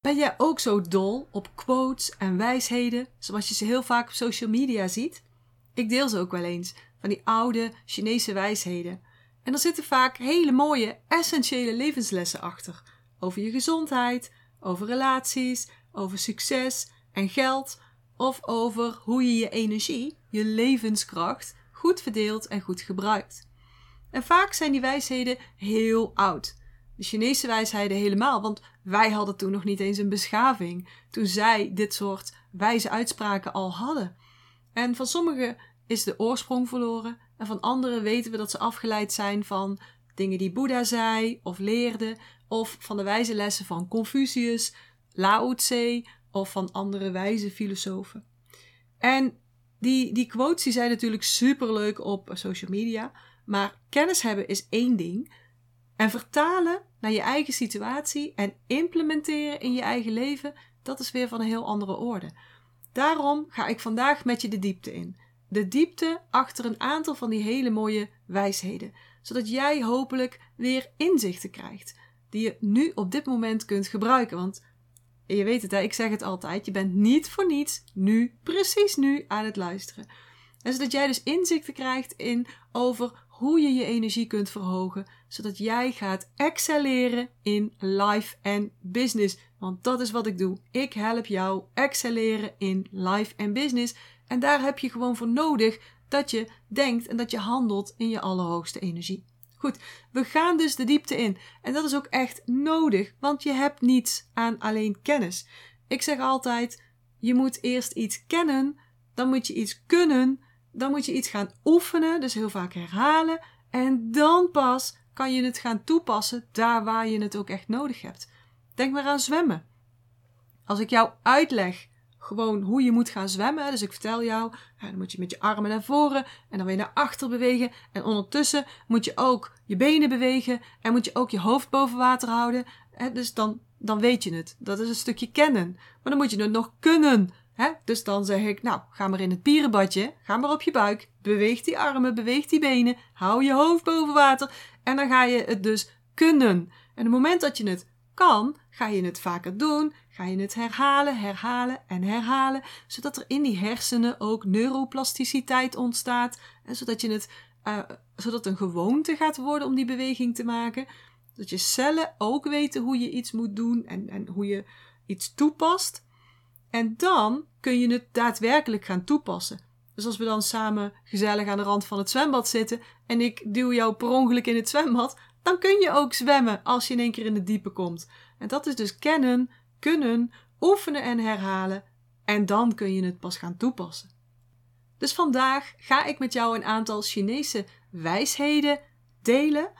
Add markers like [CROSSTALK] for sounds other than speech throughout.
Ben jij ook zo dol op quotes en wijsheden, zoals je ze heel vaak op social media ziet? Ik deel ze ook wel eens, van die oude Chinese wijsheden. En er zitten vaak hele mooie, essentiële levenslessen achter. Over je gezondheid, over relaties, over succes en geld, of over hoe je je energie, je levenskracht, goed verdeelt en goed gebruikt. En vaak zijn die wijsheden heel oud. De Chinese wijsheden helemaal, want wij hadden toen nog niet eens een beschaving toen zij dit soort wijze uitspraken al hadden. En van sommigen is de oorsprong verloren en van anderen weten we dat ze afgeleid zijn van dingen die Boeddha zei of leerde of van de wijze lessen van Confucius, Lao Tse of van andere wijze filosofen. En die, die quotes die zijn natuurlijk superleuk op social media, maar kennis hebben is één ding. En vertalen naar je eigen situatie en implementeren in je eigen leven, dat is weer van een heel andere orde. Daarom ga ik vandaag met je de diepte in. De diepte achter een aantal van die hele mooie wijsheden, zodat jij hopelijk weer inzichten krijgt die je nu op dit moment kunt gebruiken. Want je weet het, hè, ik zeg het altijd, je bent niet voor niets nu, precies nu, aan het luisteren. En zodat jij dus inzichten krijgt in over hoe je je energie kunt verhogen, zodat jij gaat excelleren in life en business. Want dat is wat ik doe. Ik help jou excelleren in life en business. En daar heb je gewoon voor nodig dat je denkt en dat je handelt in je allerhoogste energie. Goed, we gaan dus de diepte in. En dat is ook echt nodig, want je hebt niets aan alleen kennis. Ik zeg altijd: je moet eerst iets kennen, dan moet je iets kunnen, dan moet je iets gaan oefenen, dus heel vaak herhalen. En dan pas kan je het gaan toepassen daar waar je het ook echt nodig hebt. Denk maar aan zwemmen. Als ik jou uitleg gewoon hoe je moet gaan zwemmen. Dus ik vertel jou, dan moet je met je armen naar voren en dan weer naar achter bewegen. En ondertussen moet je ook je benen bewegen en moet je ook je hoofd boven water houden. Dus dan, dan weet je het. Dat is een stukje kennen. Maar dan moet je het nog kunnen. Dus dan zeg ik, nou, ga maar in het pierenbadje, ga maar op je buik, beweeg die armen, beweeg die benen, hou je hoofd boven water en dan ga je het dus kunnen. En het moment dat je het kan, ga je het vaker doen, ga je het herhalen, herhalen en herhalen, zodat er in die hersenen ook neuroplasticiteit ontstaat en zodat je het, uh, zodat een gewoonte gaat worden om die beweging te maken. Dat je cellen ook weten hoe je iets moet doen en, en hoe je iets toepast. En dan kun je het daadwerkelijk gaan toepassen. Dus als we dan samen gezellig aan de rand van het zwembad zitten en ik duw jou per ongeluk in het zwembad, dan kun je ook zwemmen als je in één keer in het diepe komt. En dat is dus kennen, kunnen, oefenen en herhalen. En dan kun je het pas gaan toepassen. Dus vandaag ga ik met jou een aantal Chinese wijsheden delen.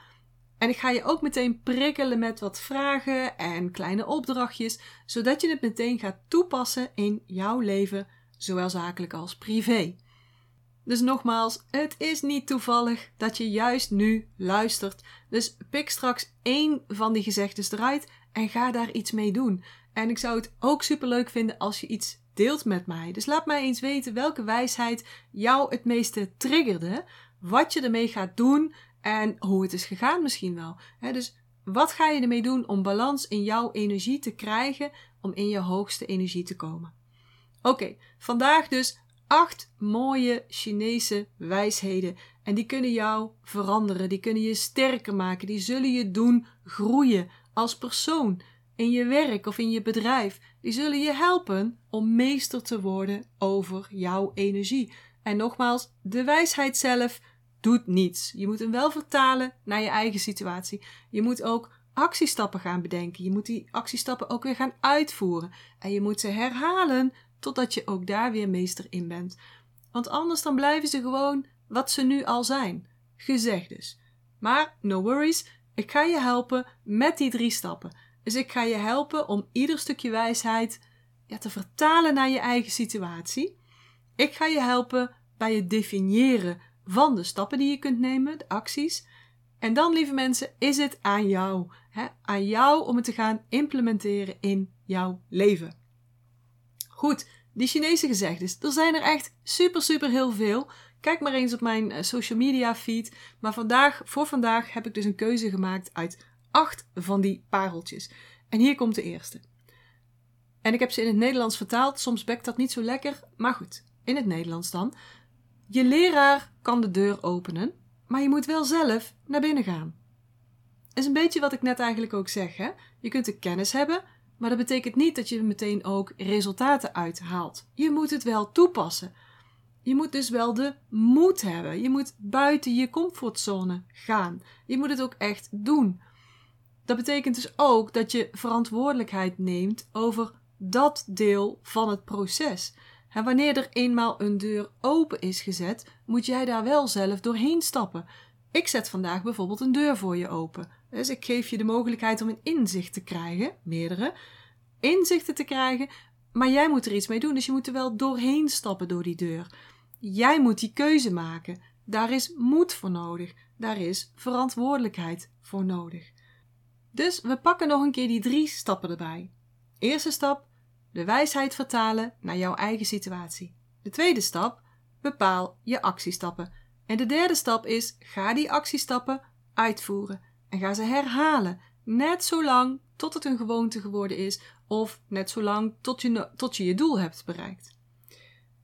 En ik ga je ook meteen prikkelen met wat vragen en kleine opdrachtjes, zodat je het meteen gaat toepassen in jouw leven, zowel zakelijk als privé. Dus nogmaals, het is niet toevallig dat je juist nu luistert. Dus pik straks één van die gezegdes eruit en ga daar iets mee doen. En ik zou het ook super leuk vinden als je iets deelt met mij. Dus laat mij eens weten welke wijsheid jou het meeste triggerde, wat je ermee gaat doen en hoe het is gegaan misschien wel. dus wat ga je ermee doen om balans in jouw energie te krijgen, om in je hoogste energie te komen? Oké, vandaag dus acht mooie Chinese wijsheden. En die kunnen jou veranderen, die kunnen je sterker maken, die zullen je doen groeien als persoon, in je werk of in je bedrijf. Die zullen je helpen om meester te worden over jouw energie. En nogmaals, de wijsheid zelf doet niets. Je moet hem wel vertalen naar je eigen situatie. Je moet ook actiestappen gaan bedenken. Je moet die actiestappen ook weer gaan uitvoeren. En je moet ze herhalen totdat je ook daar weer meester in bent. Want anders dan blijven ze gewoon wat ze nu al zijn. Gezegd dus. Maar no worries, ik ga je helpen met die drie stappen. Dus ik ga je helpen om ieder stukje wijsheid ja, te vertalen naar je eigen situatie. Ik ga je helpen bij het definiëren van de stappen die je kunt nemen, de acties. En dan, lieve mensen, is het aan jou. Hè? Aan jou om het te gaan implementeren in jouw leven. Goed, die Chinese gezegdes. Er zijn er echt super, super heel veel. Kijk maar eens op mijn eh, social media feed. Maar vandaag, voor vandaag heb ik dus een keuze gemaakt uit acht van die pareltjes. En hier komt de eerste. En ik heb ze in het Nederlands vertaald. Soms bekt dat niet zo lekker, maar goed, in het Nederlands dan. Je leraar kan de deur openen, maar je moet wel zelf naar binnen gaan. Is een beetje wat ik net eigenlijk ook zeg. Hè? Je kunt de kennis hebben, maar dat betekent niet dat je er meteen ook resultaten uithaalt. Je moet het wel toepassen. Je moet dus wel de moed hebben. Je moet buiten je comfortzone gaan. Je moet het ook echt doen. Dat betekent dus ook dat je verantwoordelijkheid neemt over dat deel van het proces. En wanneer er eenmaal een deur open is gezet, moet jij daar wel zelf doorheen stappen. Ik zet vandaag bijvoorbeeld een deur voor je open. Dus ik geef je de mogelijkheid om een inzicht te krijgen, meerdere inzichten te krijgen, maar jij moet er iets mee doen. Dus je moet er wel doorheen stappen door die deur. Jij moet die keuze maken. Daar is moed voor nodig. Daar is verantwoordelijkheid voor nodig. Dus we pakken nog een keer die drie stappen erbij. Eerste stap: de wijsheid vertalen naar jouw eigen situatie. De tweede stap: bepaal je actiestappen. En de derde stap is: ga die actiestappen uitvoeren en ga ze herhalen. Net zo lang tot het een gewoonte geworden is, of net zo lang tot je, tot je je doel hebt bereikt.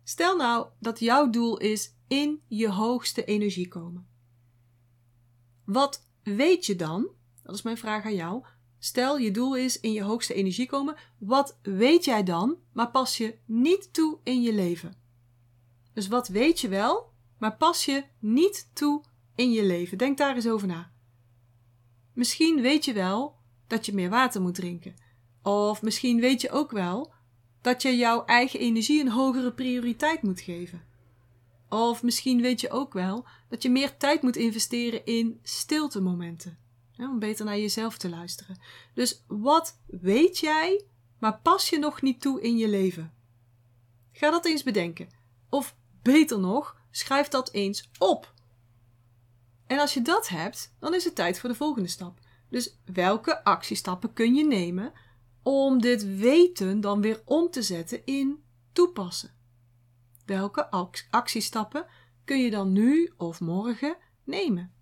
Stel nou dat jouw doel is in je hoogste energie komen. Wat weet je dan? Dat is mijn vraag aan jou. Stel je doel is in je hoogste energie komen. Wat weet jij dan, maar pas je niet toe in je leven? Dus wat weet je wel, maar pas je niet toe in je leven? Denk daar eens over na. Misschien weet je wel dat je meer water moet drinken. Of misschien weet je ook wel dat je jouw eigen energie een hogere prioriteit moet geven. Of misschien weet je ook wel dat je meer tijd moet investeren in stiltemomenten. Om beter naar jezelf te luisteren. Dus wat weet jij, maar pas je nog niet toe in je leven? Ga dat eens bedenken. Of beter nog, schrijf dat eens op. En als je dat hebt, dan is het tijd voor de volgende stap. Dus welke actiestappen kun je nemen om dit weten dan weer om te zetten in toepassen? Welke actiestappen kun je dan nu of morgen nemen?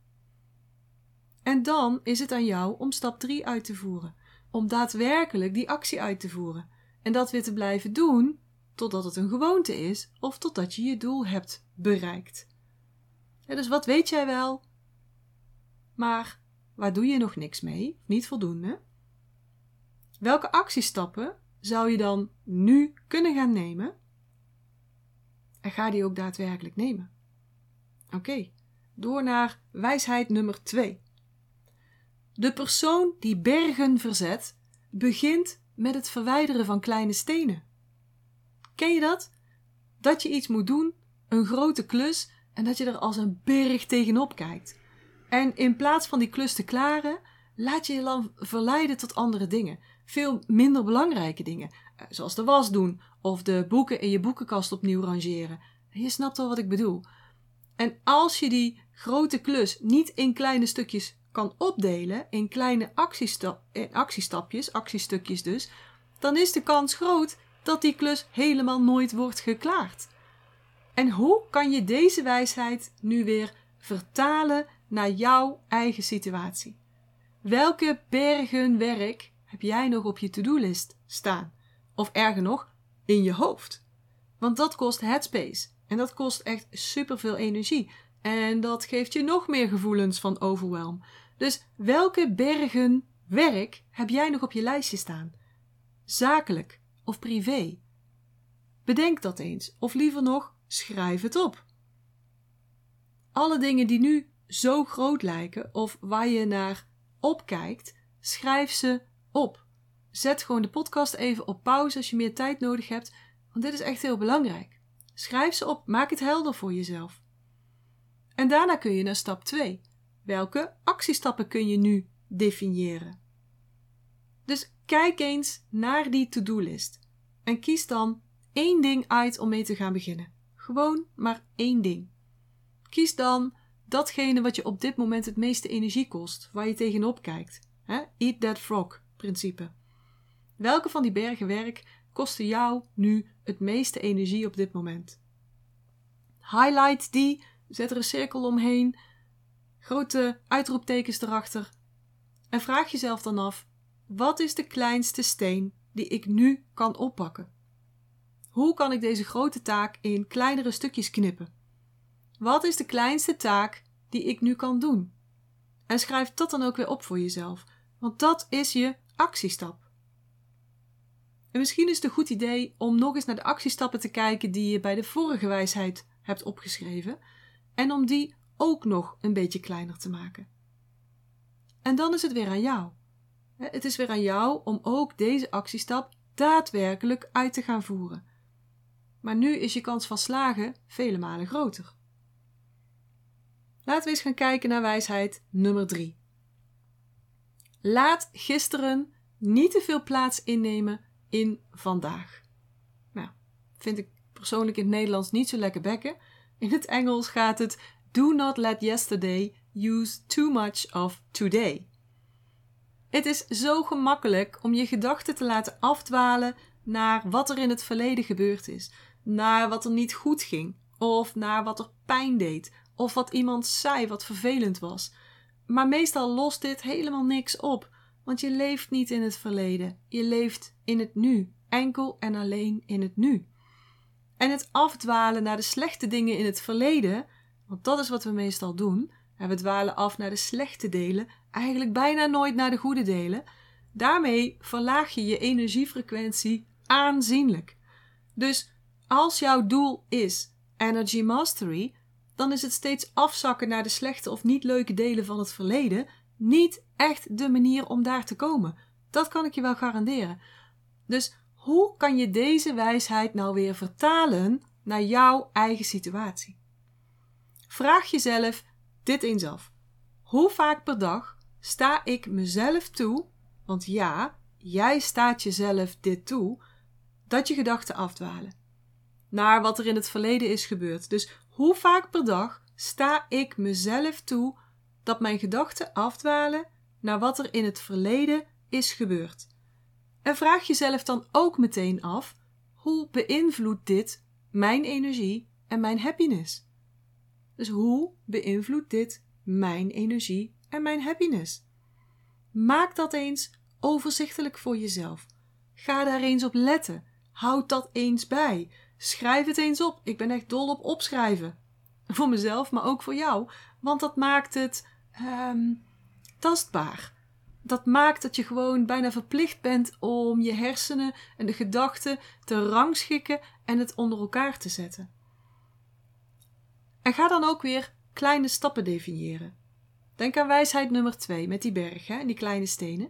En dan is het aan jou om stap 3 uit te voeren, om daadwerkelijk die actie uit te voeren en dat weer te blijven doen totdat het een gewoonte is of totdat je je doel hebt bereikt. dus wat weet jij wel? Maar Waar doe je nog niks mee? Niet voldoende? Welke actiestappen zou je dan nu kunnen gaan nemen? En ga die ook daadwerkelijk nemen. Oké, door naar wijsheid nummer 2. De persoon die bergen verzet, begint met het verwijderen van kleine stenen. Ken je dat? Dat je iets moet doen, een grote klus, en dat je er als een berg tegenop kijkt. En in plaats van die klus te klaren, laat je je dan verleiden tot andere dingen. Veel minder belangrijke dingen. Eh, zoals de was doen of de boeken in je boekenkast opnieuw rangeren. Je snapt wel wat ik bedoel. En als je die grote klus niet in kleine stukjes kan opdelen, in kleine actiesta in actiestapjes, actiestukjes dus, dan is de kans groot dat die klus helemaal nooit wordt geklaard. En hoe kan je deze wijsheid nu weer vertalen naar jouw eigen situatie. Welke bergen werk heb jij nog op je to-do-list staan? Of erger nog, in je hoofd? Want dat kost headspace en dat kost echt superveel energie. En dat geeft je nog meer gevoelens van overwhelm. Dus welke bergen werk heb jij nog op je lijstje staan? Zakelijk of privé? Bedenk dat eens, of liever nog, schrijf het op. Alle dingen die nu zo groot lijken of waar je naar opkijkt, schrijf ze op. Zet gewoon de podcast even op pauze als je meer tijd nodig hebt, want dit is echt heel belangrijk. Schrijf ze op, maak het helder voor jezelf. En daarna kun je naar stap 2. Welke actiestappen kun je nu definiëren? Dus kijk eens naar die to-do-list en kies dan één ding uit om mee te gaan beginnen. Gewoon maar één ding. Kies dan datgene wat je op dit moment het meeste energie kost, waar je tegenop kijkt. Eat that frog principe. Welke van die bergen werk kostte jou nu het meeste energie op dit moment? Highlight die, zet er een cirkel omheen, grote uitroeptekens erachter en vraag jezelf dan af: wat is de kleinste steen die ik nu kan oppakken? Hoe kan ik deze grote taak in kleinere stukjes knippen? Wat is de kleinste taak die ik nu kan doen? En schrijf dat dan ook weer op voor jezelf, want dat is je actiestap. En misschien is het een goed idee om nog eens naar de actiestappen te kijken die je bij de vorige wijsheid hebt opgeschreven en om die ook nog een beetje kleiner te maken. En dan is het weer aan jou. Het is weer aan jou om ook deze actiestap daadwerkelijk uit te gaan voeren. Maar nu is je kans van slagen vele malen groter. Laten we eens gaan kijken naar wijsheid nummer 3. Laat gisteren niet te veel plaats innemen in vandaag. Nou, vind ik persoonlijk in het Nederlands niet zo lekker bekken. In het Engels gaat het Do not let yesterday use too much of today. Het is zo gemakkelijk om je gedachten te laten afdwalen naar wat er in het verleden gebeurd is, naar wat er niet goed ging, of naar wat er pijn deed, of wat iemand zei wat vervelend was. Maar meestal lost dit helemaal niks op, want je leeft niet in het verleden, je leeft in het nu, enkel en alleen in het nu. En het afdwalen naar de slechte dingen in het verleden, want dat is wat we meestal doen, en we dwalen af naar de slechte delen, eigenlijk bijna nooit naar de goede delen. Daarmee verlaag je je energiefrequentie aanzienlijk. Dus als jouw doel is energy mastery, dan is het steeds afzakken naar de slechte of niet leuke delen van het verleden niet echt de manier om daar te komen. Dat kan ik je wel garanderen. Dus hoe kan je deze wijsheid nou weer vertalen naar jouw eigen situatie? Vraag jezelf dit eens af. Hoe vaak per dag sta ik mezelf toe, want ja, jij staat jezelf dit toe, dat je gedachten afdwalen naar wat er in het verleden is gebeurd. Dus hoe vaak per dag sta ik mezelf toe dat mijn gedachten afdwalen naar wat er in het verleden is gebeurd? En vraag jezelf dan ook meteen af: hoe beïnvloedt dit mijn energie en mijn happiness? Dus hoe beïnvloedt dit mijn energie en mijn happiness? Maak dat eens overzichtelijk voor jezelf. Ga daar eens op letten. Houd dat eens bij. Schrijf het eens op. Ik ben echt dol op opschrijven. [LAUGHS] Voor mezelf, maar ook voor jou. Want dat maakt het um, tastbaar. Dat maakt dat je gewoon bijna verplicht bent om je hersenen en de gedachten te rangschikken en het onder elkaar te zetten. En ga dan ook weer kleine stappen definiëren. Denk aan wijsheid nummer 2 met die berg hè, en die kleine stenen.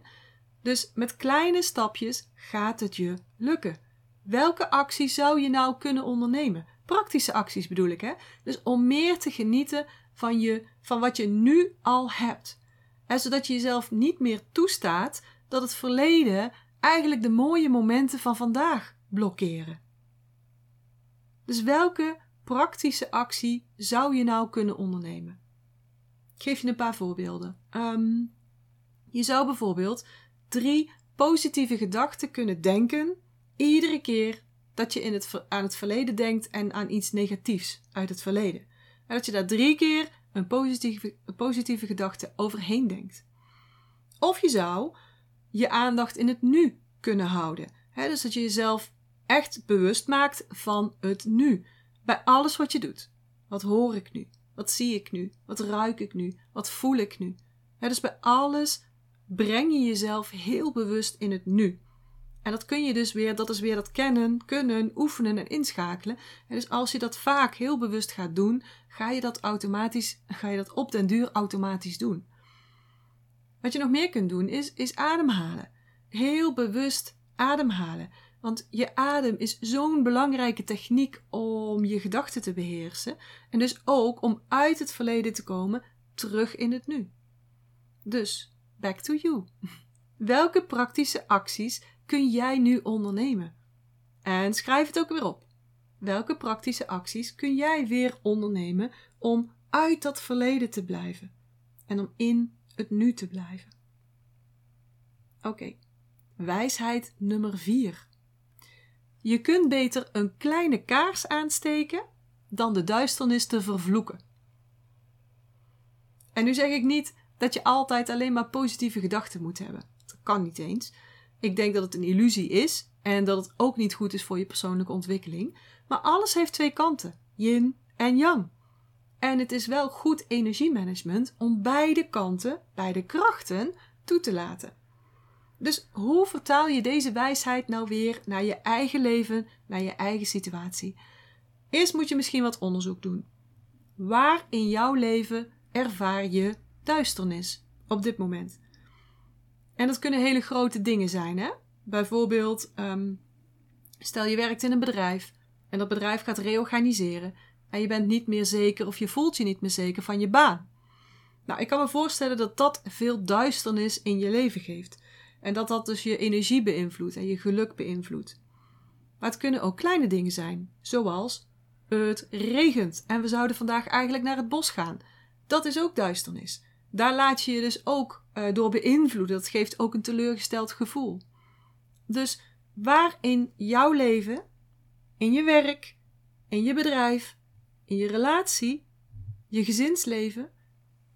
Dus met kleine stapjes gaat het je lukken. Welke actie zou je nou kunnen ondernemen? Praktische acties bedoel ik, hè? Dus om meer te genieten van, je, van wat je nu al hebt. Zodat je jezelf niet meer toestaat dat het verleden eigenlijk de mooie momenten van vandaag blokkeren. Dus welke praktische actie zou je nou kunnen ondernemen? Ik geef je een paar voorbeelden. Um, je zou bijvoorbeeld drie positieve gedachten kunnen denken iedere keer dat je in het, aan het verleden denkt en aan iets negatiefs uit het verleden. En dat je daar drie keer een positieve, een positieve gedachte overheen denkt. Of je zou je aandacht in het nu kunnen houden. dus dat je jezelf echt bewust maakt van het nu. Bij alles wat je doet. Wat hoor ik nu? Wat zie ik nu? Wat ruik ik nu? Wat voel ik nu? dus bij alles breng je jezelf heel bewust in het nu. En dat kun je dus weer, dat is weer dat kennen, kunnen, oefenen en inschakelen. En dus als je dat vaak heel bewust gaat doen, ga je dat automatisch, ga je dat op den duur automatisch doen. Wat je nog meer kunt doen is, is ademhalen. Heel bewust ademhalen. Want je adem is zo'n belangrijke techniek om je gedachten te beheersen. En dus ook om uit het verleden te komen, terug in het nu. Dus, back to you. [LAUGHS] Welke praktische acties kun jij nu ondernemen? En schrijf het ook weer op. Welke praktische acties kun jij weer ondernemen om uit dat verleden te blijven en om in het nu te blijven? Oké, wijsheid nummer 4. Je kunt beter een kleine kaars aansteken dan de duisternis te vervloeken. En nu zeg ik niet dat je altijd alleen maar positieve gedachten moet hebben. Dat kan niet eens. Ik denk dat het een illusie is en dat het ook niet goed is voor je persoonlijke ontwikkeling. Maar alles heeft twee kanten: yin en yang. En het is wel goed energiemanagement om beide kanten, beide krachten toe te laten. Dus hoe vertaal je deze wijsheid nou weer naar je eigen leven, naar je eigen situatie? Eerst moet je misschien wat onderzoek doen. Waar in jouw leven ervaar je duisternis op dit moment? En dat kunnen hele grote dingen zijn, hè? Bijvoorbeeld, ehm, stel je werkt in een bedrijf en dat bedrijf gaat reorganiseren en je bent niet meer zeker of je voelt je niet meer zeker van je baan. Nou, ik kan me voorstellen dat dat veel duisternis in je leven geeft. En dat dat dus je energie beïnvloedt en je geluk beïnvloedt. Maar het kunnen ook kleine dingen zijn, zoals het regent en we zouden vandaag eigenlijk naar het bos gaan. Dat is ook duisternis. Daar laat je je dus ook uh, door beïnvloeden. Dat geeft ook een teleurgesteld gevoel. Dus waar in jouw leven, in je werk, in je bedrijf, in je relatie, je gezinsleven,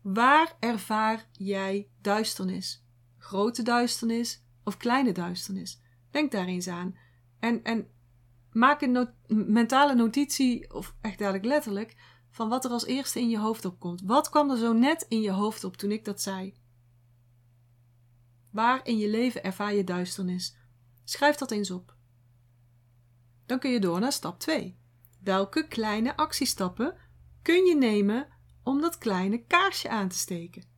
waar ervaar jij duisternis? Grote duisternis of kleine duisternis? Denk daar eens aan. En, en maak een mentale notitie, of echt dadelijk letterlijk, van wat er als eerste in je hoofd opkomt. Wat kwam er zo net in je hoofd op toen ik dat zei? Waar in je leven ervaar je duisternis? Schrijf dat eens op. Dan kun je door naar stap 2. Welke kleine actiestappen kun je nemen om dat kleine kaarsje aan te steken?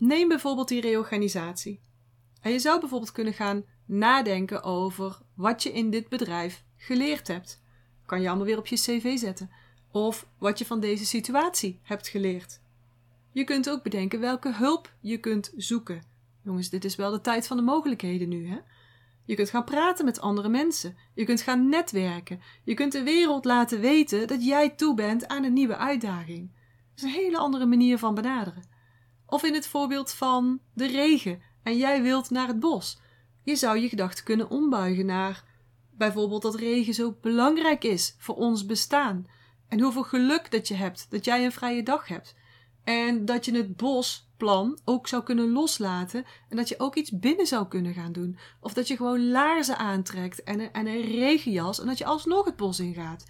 Neem bijvoorbeeld die reorganisatie. En je zou bijvoorbeeld kunnen gaan nadenken over wat je in dit bedrijf geleerd hebt. Kan je allemaal weer op je cv zetten. Of wat je van deze situatie hebt geleerd. Je kunt ook bedenken welke hulp je kunt zoeken. Jongens, dit is wel de tijd van de mogelijkheden nu, hè? Je kunt gaan praten met andere mensen. Je kunt gaan netwerken. Je kunt de wereld laten weten dat jij toe bent aan een nieuwe uitdaging. Dat is een hele andere manier van benaderen. Of in het voorbeeld van de regen en jij wilt naar het bos. Je zou je gedachten kunnen ombuigen naar bijvoorbeeld dat regen zo belangrijk is voor ons bestaan. En hoeveel geluk dat je hebt dat jij een vrije dag hebt. En dat je het bosplan ook zou kunnen loslaten. En dat je ook iets binnen zou kunnen gaan doen. Of dat je gewoon laarzen aantrekt en een, en een regenjas. En dat je alsnog het bos ingaat.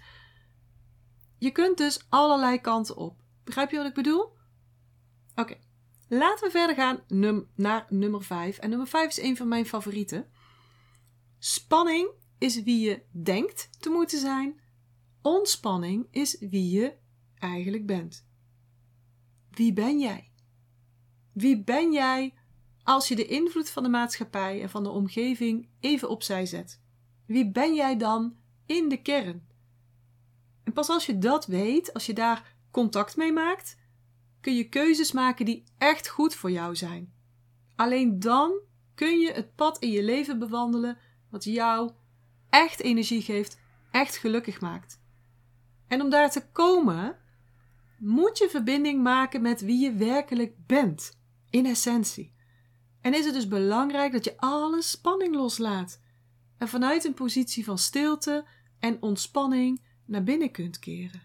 Je kunt dus allerlei kanten op. Begrijp je wat ik bedoel? Oké, laten we verder gaan naar nummer 5. En nummer 5 is een van mijn favorieten. Spanning is wie je denkt te moeten zijn. Ontspanning is wie je eigenlijk bent. Wie ben jij? Wie ben jij als je de invloed van de maatschappij en van de omgeving even opzij zet? Wie ben jij dan in de kern? En pas als je dat weet, als je daar contact mee maakt, kun je keuzes maken die echt goed voor jou zijn. Alleen dan kun je het pad in je leven bewandelen wat jou echt energie geeft, echt gelukkig maakt. En om daar te komen, moet je verbinding maken met wie je werkelijk bent, in essentie. En is het dus belangrijk dat je alle spanning loslaat en vanuit een positie van stilte en ontspanning naar binnen kunt keren.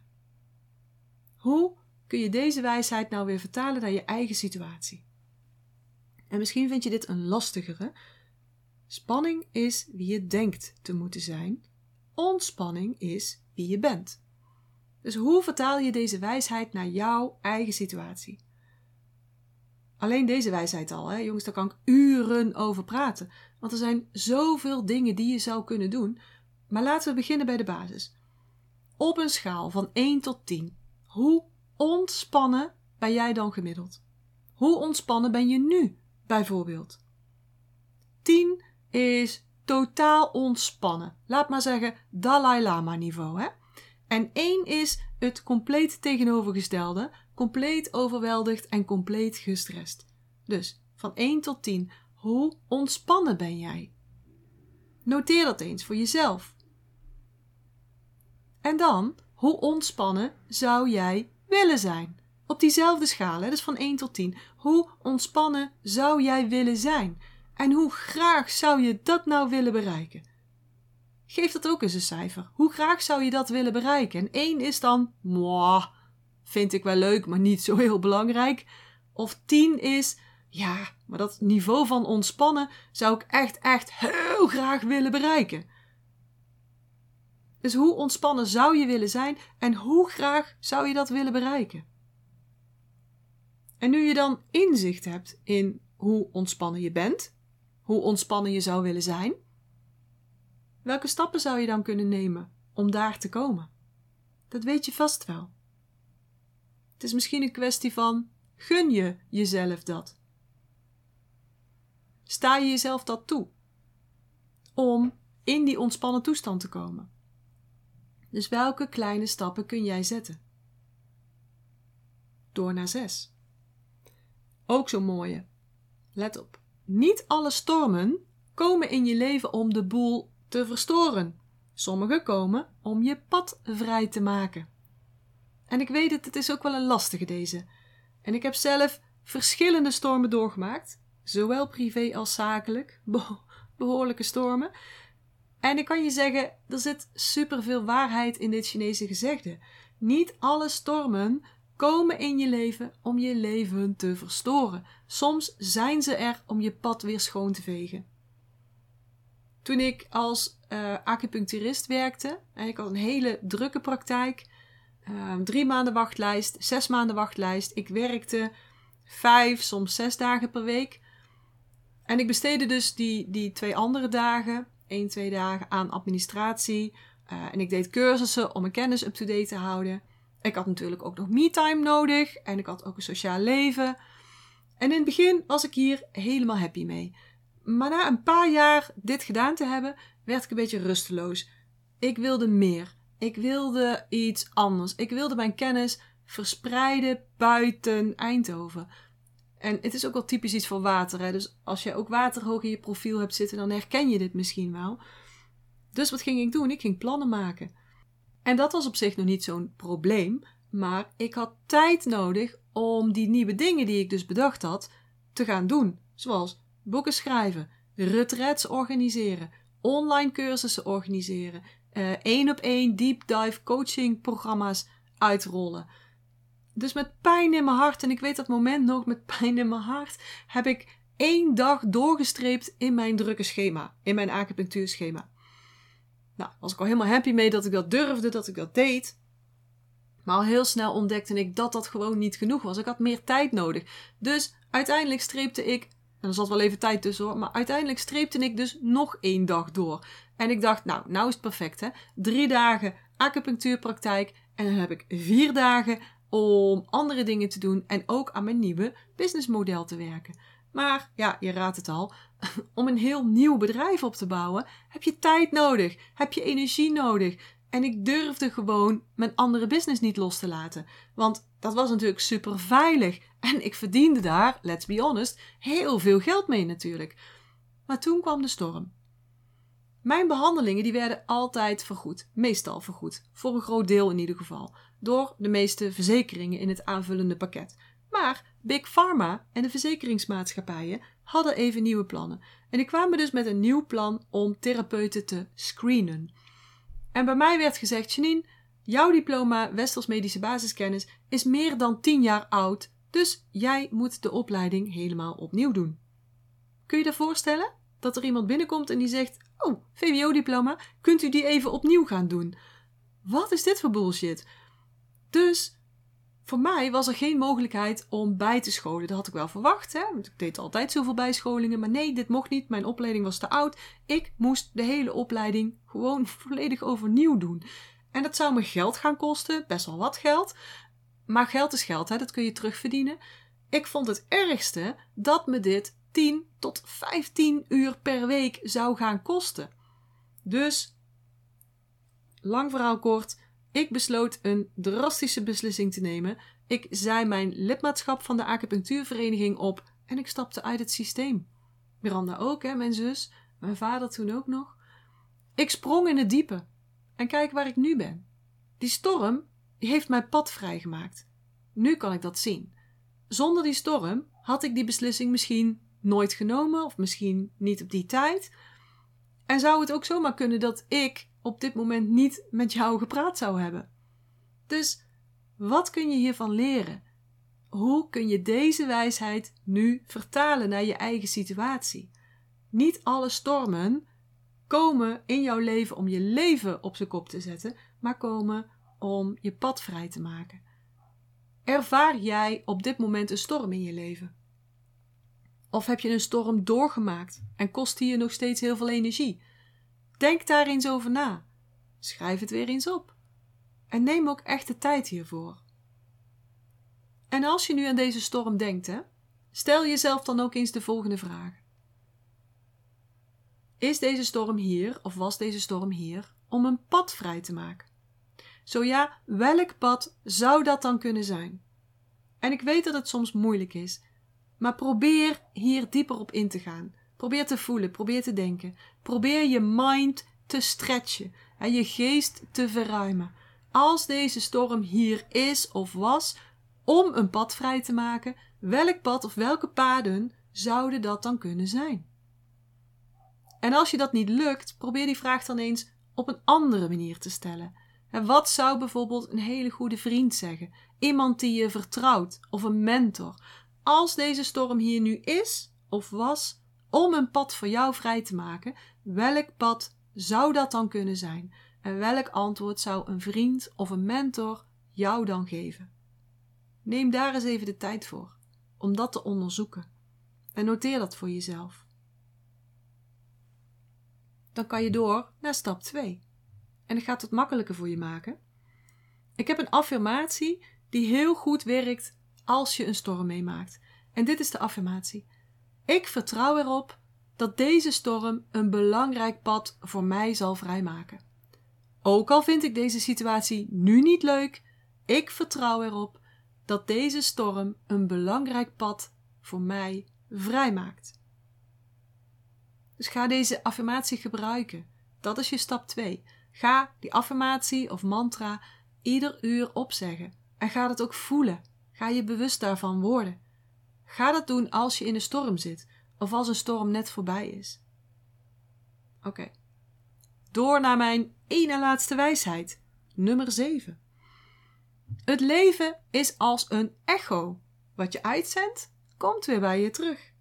Hoe kun je deze wijsheid nou weer vertalen naar je eigen situatie? En misschien vind je dit een lastigere. Spanning is wie je denkt te moeten zijn. Ontspanning is wie je bent. Dus hoe vertaal je deze wijsheid naar jouw eigen situatie? Alleen deze wijsheid al, hè? jongens, daar kan ik uren over praten. Want er zijn zoveel dingen die je zou kunnen doen. Maar laten we beginnen bij de basis. Op een schaal van 1 tot 10, hoe ontspannen ben jij dan gemiddeld? Hoe ontspannen ben je nu, bijvoorbeeld? 10 is totaal ontspannen. Laat maar zeggen Dalai Lama niveau, hè? En één is het compleet tegenovergestelde, compleet overweldigd en compleet gestrest. Dus van 1 tot 10, hoe ontspannen ben jij? Noteer dat eens voor jezelf. En dan, hoe ontspannen zou jij willen zijn? Op diezelfde schaal, hè, dus van 1 tot 10. Hoe ontspannen zou jij willen zijn? En hoe graag zou je dat nou willen bereiken? Geef dat ook eens een cijfer. Hoe graag zou je dat willen bereiken? En één is dan, mwah, vind ik wel leuk, maar niet zo heel belangrijk. Of tien is, ja, Maar dat niveau van ontspannen zou ik echt, echt heel graag willen bereiken. Dus hoe ontspannen zou je willen zijn en hoe graag zou je dat willen bereiken? En nu je dan inzicht hebt in hoe ontspannen je bent, hoe ontspannen je zou willen zijn, welke stappen zou je dan kunnen nemen om daar te komen? Dat weet je vast wel. Het is misschien een kwestie van gun je jezelf dat. Sta je jezelf dat toe om in die ontspannen toestand te komen? Dus welke kleine stappen kun jij zetten? Door naar zes. Ook zo'n mooie. Let op. Niet alle stormen komen in je leven om de boel te verstoren. Sommige komen om je pad vrij te maken. En ik weet het, het is ook wel een lastige deze. En ik heb zelf verschillende stormen doorgemaakt, zowel privé als zakelijk, behoorlijke stormen. En ik kan je zeggen, er zit superveel waarheid in dit Chinese gezegde. Niet alle stormen komen in je leven om je leven te verstoren. Soms zijn ze er om je pad weer schoon te vegen. Toen ik als uh, acupuncturist werkte, en ik had een hele drukke praktijk, uh, drie maanden wachtlijst, zes maanden wachtlijst. Ik werkte vijf, soms zes dagen per week. En ik besteedde dus die, die twee andere dagen, één, twee dagen aan administratie. Uh, en ik deed cursussen om mijn kennis up-to-date te houden. Ik had natuurlijk ook nog me-time nodig en ik had ook een sociaal leven. En in het begin was ik hier helemaal happy mee. Maar na een paar jaar dit gedaan te hebben, werd ik een beetje rusteloos. Ik wilde meer. Ik wilde iets anders. Ik wilde mijn kennis verspreiden buiten Eindhoven. En het is ook wel typisch iets voor water. Hè? Dus als je ook water hoog in je profiel hebt zitten, dan herken je dit misschien wel. Dus wat ging ik doen? Ik ging plannen maken. En dat was op zich nog niet zo'n probleem, maar ik had tijd nodig om die nieuwe dingen die ik dus bedacht had te gaan doen. Zoals boeken schrijven, retreats organiseren, online cursussen organiseren, uh, één op één deep dive coaching programma's uitrollen. Dus met pijn in mijn hart, en ik weet dat moment nog, met pijn in mijn hart, heb ik één dag doorgestreept in mijn drukke schema, in mijn acupunctuurschema. Nou, was ik al helemaal happy mee dat ik dat durfde, dat ik dat deed. Maar al heel snel ontdekte ik dat dat gewoon niet genoeg was. Ik had meer tijd nodig. Dus uiteindelijk streepte ik, en er zat wel even tijd tussen hoor, maar uiteindelijk streepte ik dus nog één dag door. En ik dacht, nou, nou is het perfect hè. Drie dagen acupunctuurpraktijk en dan heb ik vier dagen om andere dingen te doen en ook aan mijn nieuwe businessmodel te werken. Maar ja, je raadt het al, [LAUGHS] om een heel nieuw bedrijf op te bouwen heb je tijd nodig, heb je energie nodig. En ik durfde gewoon mijn andere business niet los te laten. Want dat was natuurlijk super veilig. En ik verdiende daar, let's be honest, heel veel geld mee natuurlijk. Maar toen kwam de storm. Mijn behandelingen die werden altijd vergoed, meestal vergoed, voor een groot deel in ieder geval, door de meeste verzekeringen in het aanvullende pakket. Maar Big Pharma en de verzekeringsmaatschappijen hadden even nieuwe plannen. En die kwamen dus met een nieuw plan om therapeuten te screenen. En bij mij werd gezegd: Janine, jouw diploma Westers Medische Basiskennis is meer dan 10 jaar oud, dus jij moet de opleiding helemaal opnieuw doen. Kun je je voorstellen? Dat er iemand binnenkomt en die zegt: Oh, VWO-diploma, kunt u die even opnieuw gaan doen? Wat is dit voor bullshit? Dus voor mij was er geen mogelijkheid om bij te scholen. Dat had ik wel verwacht. Hè? Want ik deed altijd zoveel bijscholingen. Maar nee, dit mocht niet. Mijn opleiding was te oud. Ik moest de hele opleiding gewoon [LAUGHS] volledig overnieuw doen. En dat zou me geld gaan kosten. Best wel wat geld. Maar geld is geld. Hè? Dat kun je terugverdienen. Ik vond het ergste dat me dit 10 tot 15 uur per week zou gaan kosten. Dus, lang verhaal kort ik besloot een drastische beslissing te nemen. Ik zei mijn lidmaatschap van de acupunctuurvereniging op en ik stapte uit het systeem. Miranda ook, hè, mijn zus, mijn vader toen ook nog. Ik sprong in het diepe en kijk waar ik nu ben. Die storm heeft mijn pad vrijgemaakt. Nu kan ik dat zien. Zonder die storm had ik die beslissing misschien nooit genomen of misschien niet op die tijd. En zou het ook zomaar kunnen dat ik op dit moment niet met jou gepraat zou hebben. Dus wat kun je hiervan leren? hoe kun je deze wijsheid nu vertalen naar je eigen situatie? Niet alle stormen komen in jouw leven om je leven op zijn kop te zetten, maar komen om je pad vrij te maken. Ervaar jij op dit moment een storm in je leven? Of heb je een storm doorgemaakt en kost die je nog steeds heel veel energie? Denk daar eens over na. Schrijf het weer eens op. En neem ook echt de tijd hiervoor. En als je nu aan deze storm denkt, stel jezelf dan ook eens de volgende vraag. Is deze storm hier, of was deze storm hier, om een pad vrij te maken? Zo ja, welk pad zou dat dan kunnen zijn? En ik weet dat het soms moeilijk is, maar probeer hier dieper op in te gaan. Probeer te voelen, probeer te denken. Probeer je mind te stretchen en je geest te verruimen. Als deze storm hier is of was, om een pad vrij te maken, welk pad of welke paden zouden dat dan kunnen zijn? En als je dat niet lukt, probeer die vraag dan eens op een andere manier te stellen. En wat zou bijvoorbeeld een hele goede vriend zeggen? Iemand die je vertrouwt of een mentor. Als deze storm hier nu is of was, om een pad voor jou vrij te maken, welk pad zou dat dan kunnen zijn? En welk antwoord zou een vriend of een mentor jou dan geven? Neem daar eens even de tijd voor om dat te onderzoeken en noteer dat voor jezelf. Dan kan je door naar stap 2. En ik ga het makkelijker voor je maken. Ik heb een affirmatie die heel goed werkt als je een storm meemaakt. En dit is de affirmatie. Ik vertrouw erop dat deze storm een belangrijk pad voor mij zal vrijmaken. Ook al vind ik deze situatie nu niet leuk, ik vertrouw erop dat deze storm een belangrijk pad voor mij vrijmaakt. Dus ga deze affirmatie gebruiken. Dat is je stap 2. Ga die affirmatie of mantra ieder uur opzeggen en ga dat ook voelen. Ga je bewust daarvan worden. Ga dat doen als je in een storm zit of als een storm net voorbij is. Oké. Door naar mijn ene laatste wijsheid, nummer 7. Het leven is als een echo. Wat je uitzendt, komt weer bij je terug.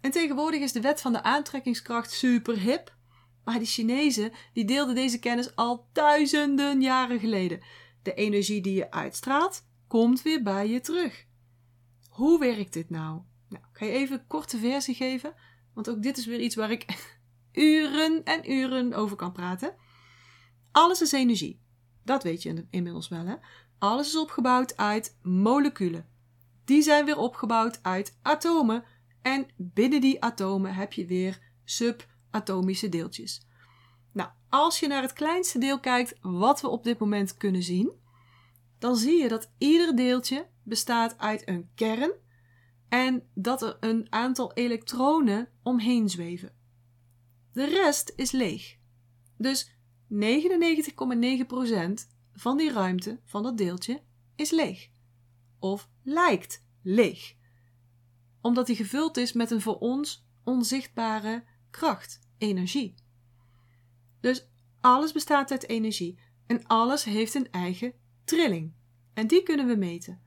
En tegenwoordig is de wet van de aantrekkingskracht super hip. Maar die Chinezen die deelden deze kennis al duizenden jaren geleden. De energie die je uitstraalt, komt weer bij je terug. Hoe werkt dit nou? Nou, ik ga je even een korte versie geven, want ook dit is weer iets waar ik [LAUGHS] uren en uren over kan praten. Alles is energie. Dat weet je inmiddels wel, hè? Alles is opgebouwd uit moleculen. Die zijn weer opgebouwd uit atomen. En binnen die atomen heb je weer subatomische deeltjes. Nou, als je naar het kleinste deel kijkt wat we op dit moment kunnen zien, dan zie je dat ieder deeltje bestaat uit een kern en dat er een aantal elektronen omheen zweven. De rest is leeg. Dus 99,9% van die ruimte van dat deeltje is leeg. Of lijkt leeg. Omdat die gevuld is met een voor ons onzichtbare kracht, energie. Dus alles bestaat uit energie en alles heeft een eigen trilling. En die kunnen we meten.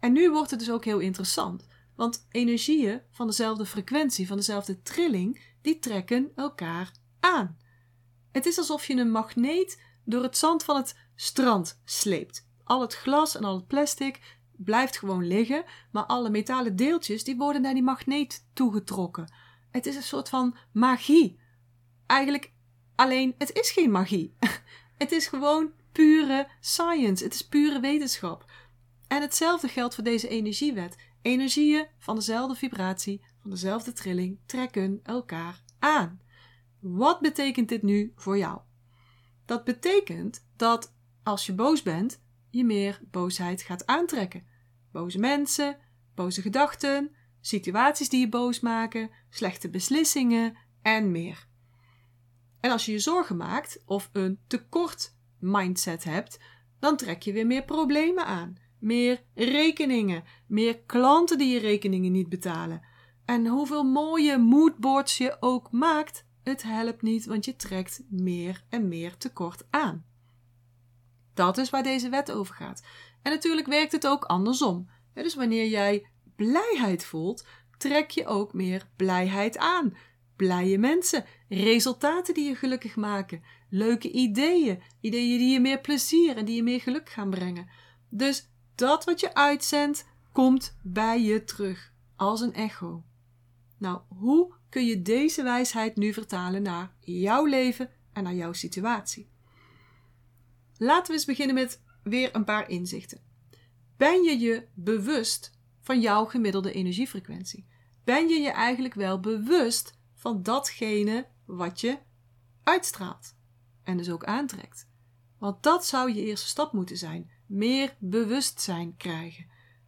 En nu wordt het dus ook heel interessant, want energieën van dezelfde frequentie, van dezelfde trilling, die trekken elkaar aan. Het is alsof je een magneet door het zand van het strand sleept. Al het glas en al het plastic blijft gewoon liggen, maar alle metalen deeltjes die worden naar die magneet toegetrokken. Het is een soort van magie. Eigenlijk alleen, het is geen magie. [LAUGHS] het is gewoon pure science. Het is pure wetenschap. En hetzelfde geldt voor deze energiewet. Energieën van dezelfde vibratie, van dezelfde trilling, trekken elkaar aan. Wat betekent dit nu voor jou? Dat betekent dat als je boos bent, je meer boosheid gaat aantrekken. Boze mensen, boze gedachten, situaties die je boos maken, slechte beslissingen en meer. En als je je zorgen maakt of een tekort mindset hebt, dan trek je weer meer problemen aan, meer rekeningen, meer klanten die je rekeningen niet betalen. En hoeveel mooie moodboards je ook maakt, het helpt niet, want je trekt meer en meer tekort aan. Dat is waar deze wet over gaat. En natuurlijk werkt het ook andersom. dus wanneer jij blijheid voelt, trek je ook meer blijheid aan. Blije mensen, resultaten die je gelukkig maken, leuke ideeën, ideeën die je meer plezier en die je meer geluk gaan brengen. Dus dat wat je uitzendt, komt bij je terug, als een echo. Nou, hoe kun je deze wijsheid nu vertalen naar jouw leven en naar jouw situatie? Laten we eens beginnen met weer een paar inzichten. Ben je je bewust van jouw gemiddelde energiefrequentie? Ben je je eigenlijk wel bewust van datgene wat je uitstraalt en dus ook aantrekt? Want dat zou je eerste stap moeten zijn. Meer bewustzijn krijgen.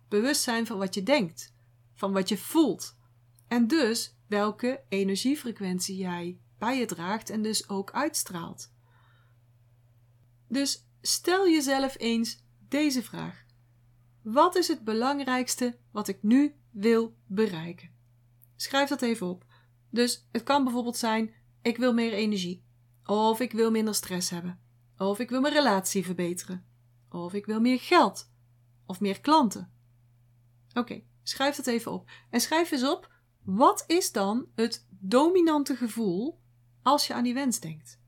Bewustzijn van wat je denkt, van wat je voelt. En dus welke energiefrequentie jij bij je draagt en dus ook uitstraalt. Dus stel jezelf eens deze vraag: Wat is het belangrijkste wat ik nu wil bereiken? Schrijf dat even op. Dus het kan bijvoorbeeld zijn: ik wil meer energie, of ik wil minder stress hebben, of ik wil mijn relatie verbeteren, of ik wil meer geld, of meer klanten. Oké, schrijf dat even op. En schrijf eens op: wat is dan het dominante gevoel als je aan die wens denkt?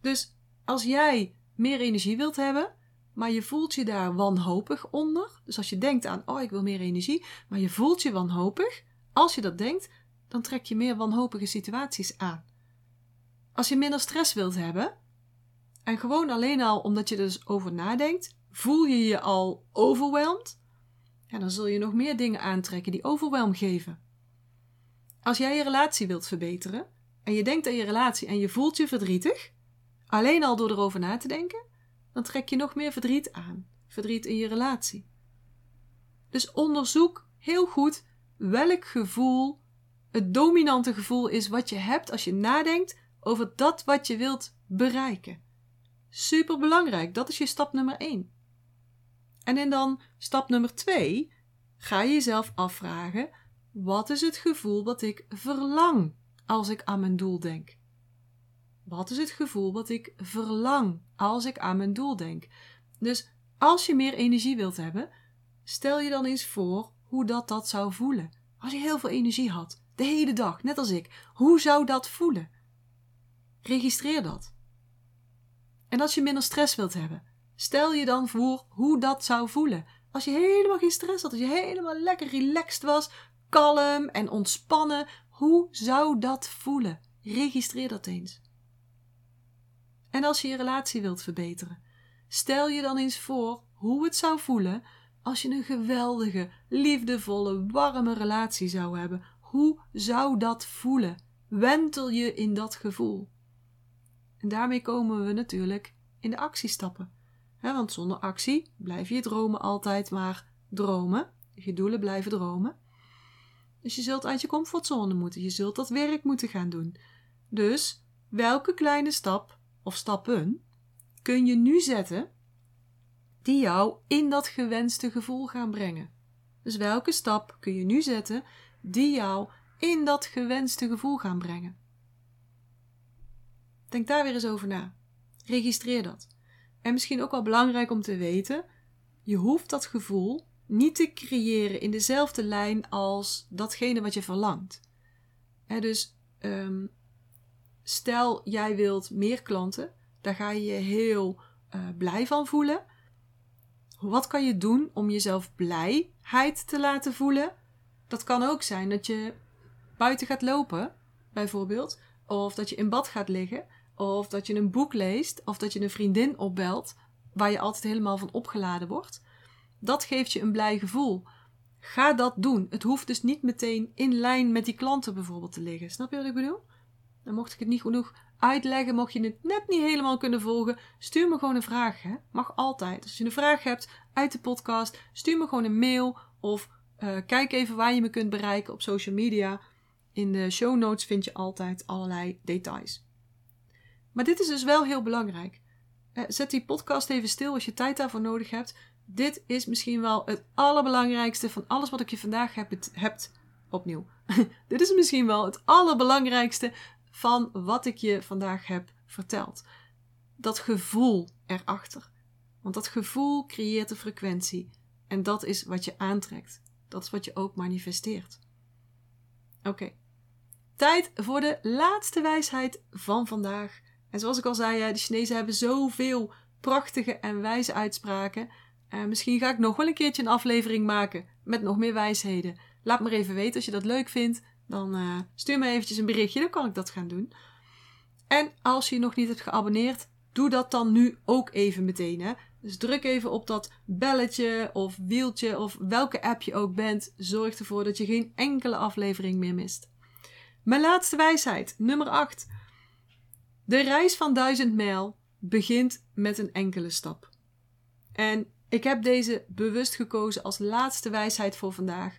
Dus als jij meer energie wilt hebben, maar je voelt je daar wanhopig onder. Dus als je denkt aan, oh, ik wil meer energie, maar je voelt je wanhopig. Als je dat denkt, dan trek je meer wanhopige situaties aan. Als je minder stress wilt hebben, en gewoon alleen al omdat je er dus over nadenkt, voel je je al overweldigd, ja, dan zul je nog meer dingen aantrekken die overwhelm geven. Als jij je relatie wilt verbeteren, en je denkt aan je relatie en je voelt je verdrietig, Alleen al door erover na te denken, dan trek je nog meer verdriet aan. Verdriet in je relatie. Dus onderzoek heel goed welk gevoel het dominante gevoel is wat je hebt als je nadenkt over dat wat je wilt bereiken. Super belangrijk, dat is je stap nummer 1. En in dan stap nummer 2 ga je jezelf afvragen: wat is het gevoel wat ik verlang als ik aan mijn doel denk? Wat is het gevoel wat ik verlang als ik aan mijn doel denk? Dus als je meer energie wilt hebben, stel je dan eens voor hoe dat dat zou voelen. Als je heel veel energie had, de hele dag, net als ik, hoe zou dat voelen? Registreer dat. En als je minder stress wilt hebben, stel je dan voor hoe dat zou voelen. Als je helemaal geen stress had, als je helemaal lekker relaxed was, kalm en ontspannen, hoe zou dat voelen? Registreer dat eens. En als je je relatie wilt verbeteren, stel je dan eens voor hoe het zou voelen als je een geweldige, liefdevolle, warme relatie zou hebben. Hoe zou dat voelen? Wentel je in dat gevoel. En daarmee komen we natuurlijk in de actiestappen. want zonder actie blijf je dromen altijd maar dromen. Je doelen blijven dromen. Dus je zult uit je comfortzone moeten. Je zult dat werk moeten gaan doen. Dus welke kleine stap of stappen kun je nu zetten die jou in dat gewenste gevoel gaan brengen. Dus welke stap kun je nu zetten die jou in dat gewenste gevoel gaan brengen? Denk daar weer eens over na. Registreer dat. En misschien ook wel belangrijk om te weten: je hoeft dat gevoel niet te creëren in dezelfde lijn als datgene wat je verlangt. dus um, Stel, jij wilt meer klanten, daar ga je je heel uh, blij van voelen. Wat kan je doen om jezelf blijheid te laten voelen? Dat kan ook zijn dat je buiten gaat lopen, bijvoorbeeld, of dat je in bad gaat liggen, of dat je een boek leest, of dat je een vriendin opbelt waar je altijd helemaal van opgeladen wordt. Dat geeft je een blij gevoel. Ga dat doen. Het hoeft dus niet meteen in lijn met die klanten bijvoorbeeld te liggen. Snap je wat ik bedoel? Dan mocht ik het niet genoeg uitleggen, mocht je het net niet helemaal kunnen volgen, stuur me gewoon een vraag. Hè? Mag altijd. Als je een vraag hebt uit de podcast, stuur me gewoon een mail of uh, kijk even waar je me kunt bereiken op social media. In de show notes vind je altijd allerlei details. Maar dit is dus wel heel belangrijk. Uh, zet die podcast even stil als je tijd daarvoor nodig hebt. Dit is misschien wel het allerbelangrijkste van alles wat ik je vandaag heb. hebt opnieuw. [LAUGHS] Dit is misschien wel het allerbelangrijkste van wat ik je vandaag heb verteld. Dat gevoel erachter. Want dat gevoel creëert de frequentie. En dat is wat je aantrekt. Dat is wat je ook manifesteert. Oké. Tijd voor de laatste wijsheid van vandaag. En zoals ik al zei, de Chinezen hebben zoveel prachtige en wijze uitspraken. En eh, misschien ga ik nog wel een keertje een aflevering maken met nog meer wijsheden. Laat me even weten als je dat leuk vindt. Dan uh, stuur me eventjes een berichtje, dan kan ik dat gaan doen. En als je nog niet hebt geabonneerd, doe dat dan nu ook even meteen. Hè? Dus druk even op dat belletje of wieltje of welke app je ook bent. Zorg ervoor dat je geen enkele aflevering meer mist. Mijn laatste wijsheid, nummer 8. De reis van duizend mijl begint met een enkele stap. En ik heb deze bewust gekozen als laatste wijsheid voor vandaag.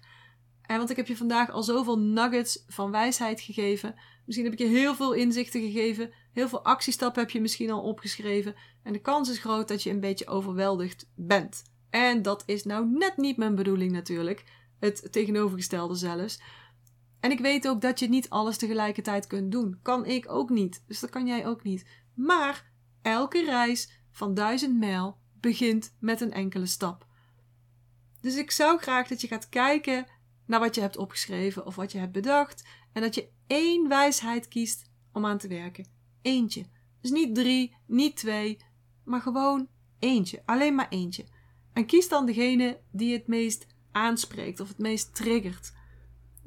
En want ik heb je vandaag al zoveel nuggets van wijsheid gegeven. Misschien heb ik je heel veel inzichten gegeven. Heel veel actiestappen heb je misschien al opgeschreven. En de kans is groot dat je een beetje overweldigd bent. En dat is nou net niet mijn bedoeling natuurlijk. Het tegenovergestelde zelfs. En ik weet ook dat je niet alles tegelijkertijd kunt doen. Kan ik ook niet. Dus dat kan jij ook niet. Maar elke reis van duizend mijl begint met een enkele stap. Dus ik zou graag dat je gaat kijken naar wat je hebt opgeschreven of wat je hebt bedacht. En dat je één wijsheid kiest om aan te werken. Eentje. Dus niet drie, niet twee, maar gewoon eentje. Alleen maar eentje. En kies dan degene die het meest aanspreekt of het meest triggert.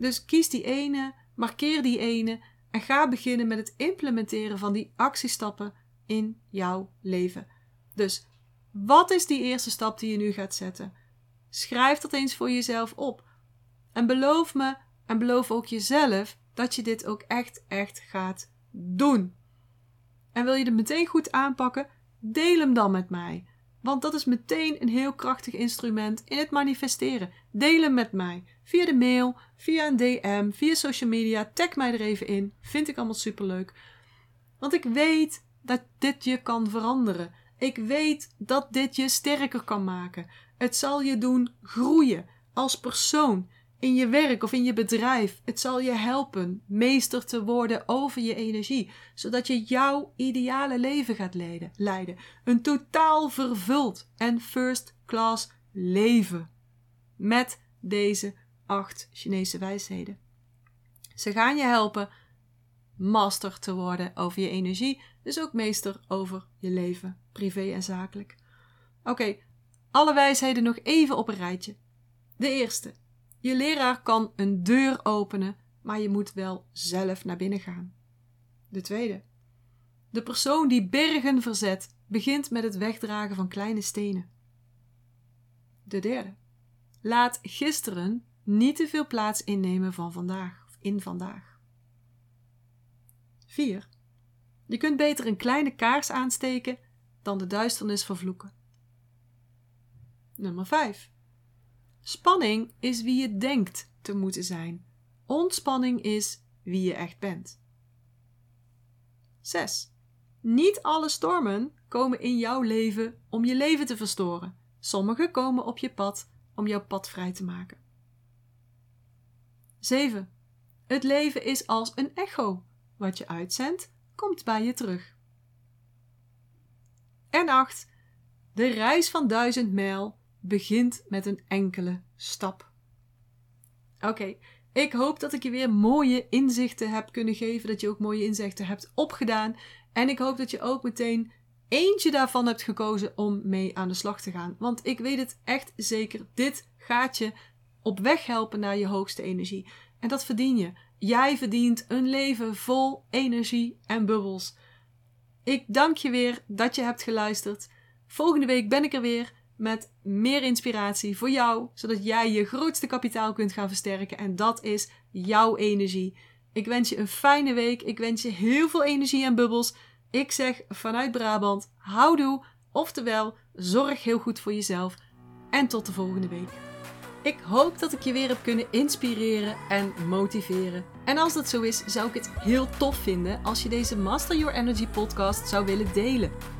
Dus kies die ene, markeer die ene en ga beginnen met het implementeren van die actiestappen in jouw leven. Dus wat is die eerste stap die je nu gaat zetten? Schrijf dat eens voor jezelf op. En beloof me en beloof ook jezelf dat je dit ook echt, echt gaat doen. En wil je het meteen goed aanpakken? Deel hem dan met mij. Want dat is meteen een heel krachtig instrument in het manifesteren. Deel hem met mij. Via de mail, via een DM, via social media. Tag mij er even in. Vind ik allemaal superleuk. Want ik weet dat dit je kan veranderen. Ik weet dat dit je sterker kan maken. Het zal je doen groeien als persoon in je werk of in je bedrijf. Het zal je helpen meester te worden over je energie, zodat je jouw ideale leven gaat leiden. Een totaal vervuld en first class leven. Met deze acht Chinese wijsheden. Ze gaan je helpen master te worden over je energie, dus ook meester over je leven, privé en zakelijk. Oké, alle wijsheden nog even op een rijtje. De eerste. Je leraar kan een deur openen, maar je moet wel zelf naar binnen gaan. De tweede. De persoon die bergen verzet, begint met het wegdragen van kleine stenen. De derde. Laat gisteren niet te veel plaats innemen van vandaag of in vandaag. 4. Je kunt beter een kleine kaars aansteken dan de duisternis vervloeken. Nummer 5. Spanning is wie je denkt te moeten zijn. Ontspanning is wie je echt bent. 6. Niet alle stormen komen in jouw leven om je leven te verstoren. Sommige komen op je pad om jouw pad vrij te maken. 7. Het leven is als een echo. Wat je uitzendt, komt bij je terug. En 8. De reis van duizend mijl begint met een enkele stap. Oké, ik hoop dat ik je weer mooie inzichten heb kunnen geven, dat je ook mooie inzichten hebt opgedaan. En ik hoop dat je ook meteen eentje daarvan hebt gekozen om mee aan de slag te gaan. Want ik weet het echt zeker, dit gaat je op weg helpen naar je hoogste energie. En dat verdien je. Jij verdient een leven vol energie en bubbels. Ik dank je weer dat je hebt geluisterd. Volgende week ben ik er weer met meer inspiratie voor jou, zodat jij je grootste kapitaal kunt gaan versterken. En dat is jouw energie. Ik wens je een fijne week. Ik wens je heel veel energie en bubbels. Ik zeg vanuit Brabant, houdoe. Oftewel, zorg heel goed voor jezelf. En tot de volgende week. Ik hoop dat ik je weer heb kunnen inspireren en motiveren. En als dat zo is, zou ik het heel tof vinden als je deze Master Your Energy podcast zou willen delen.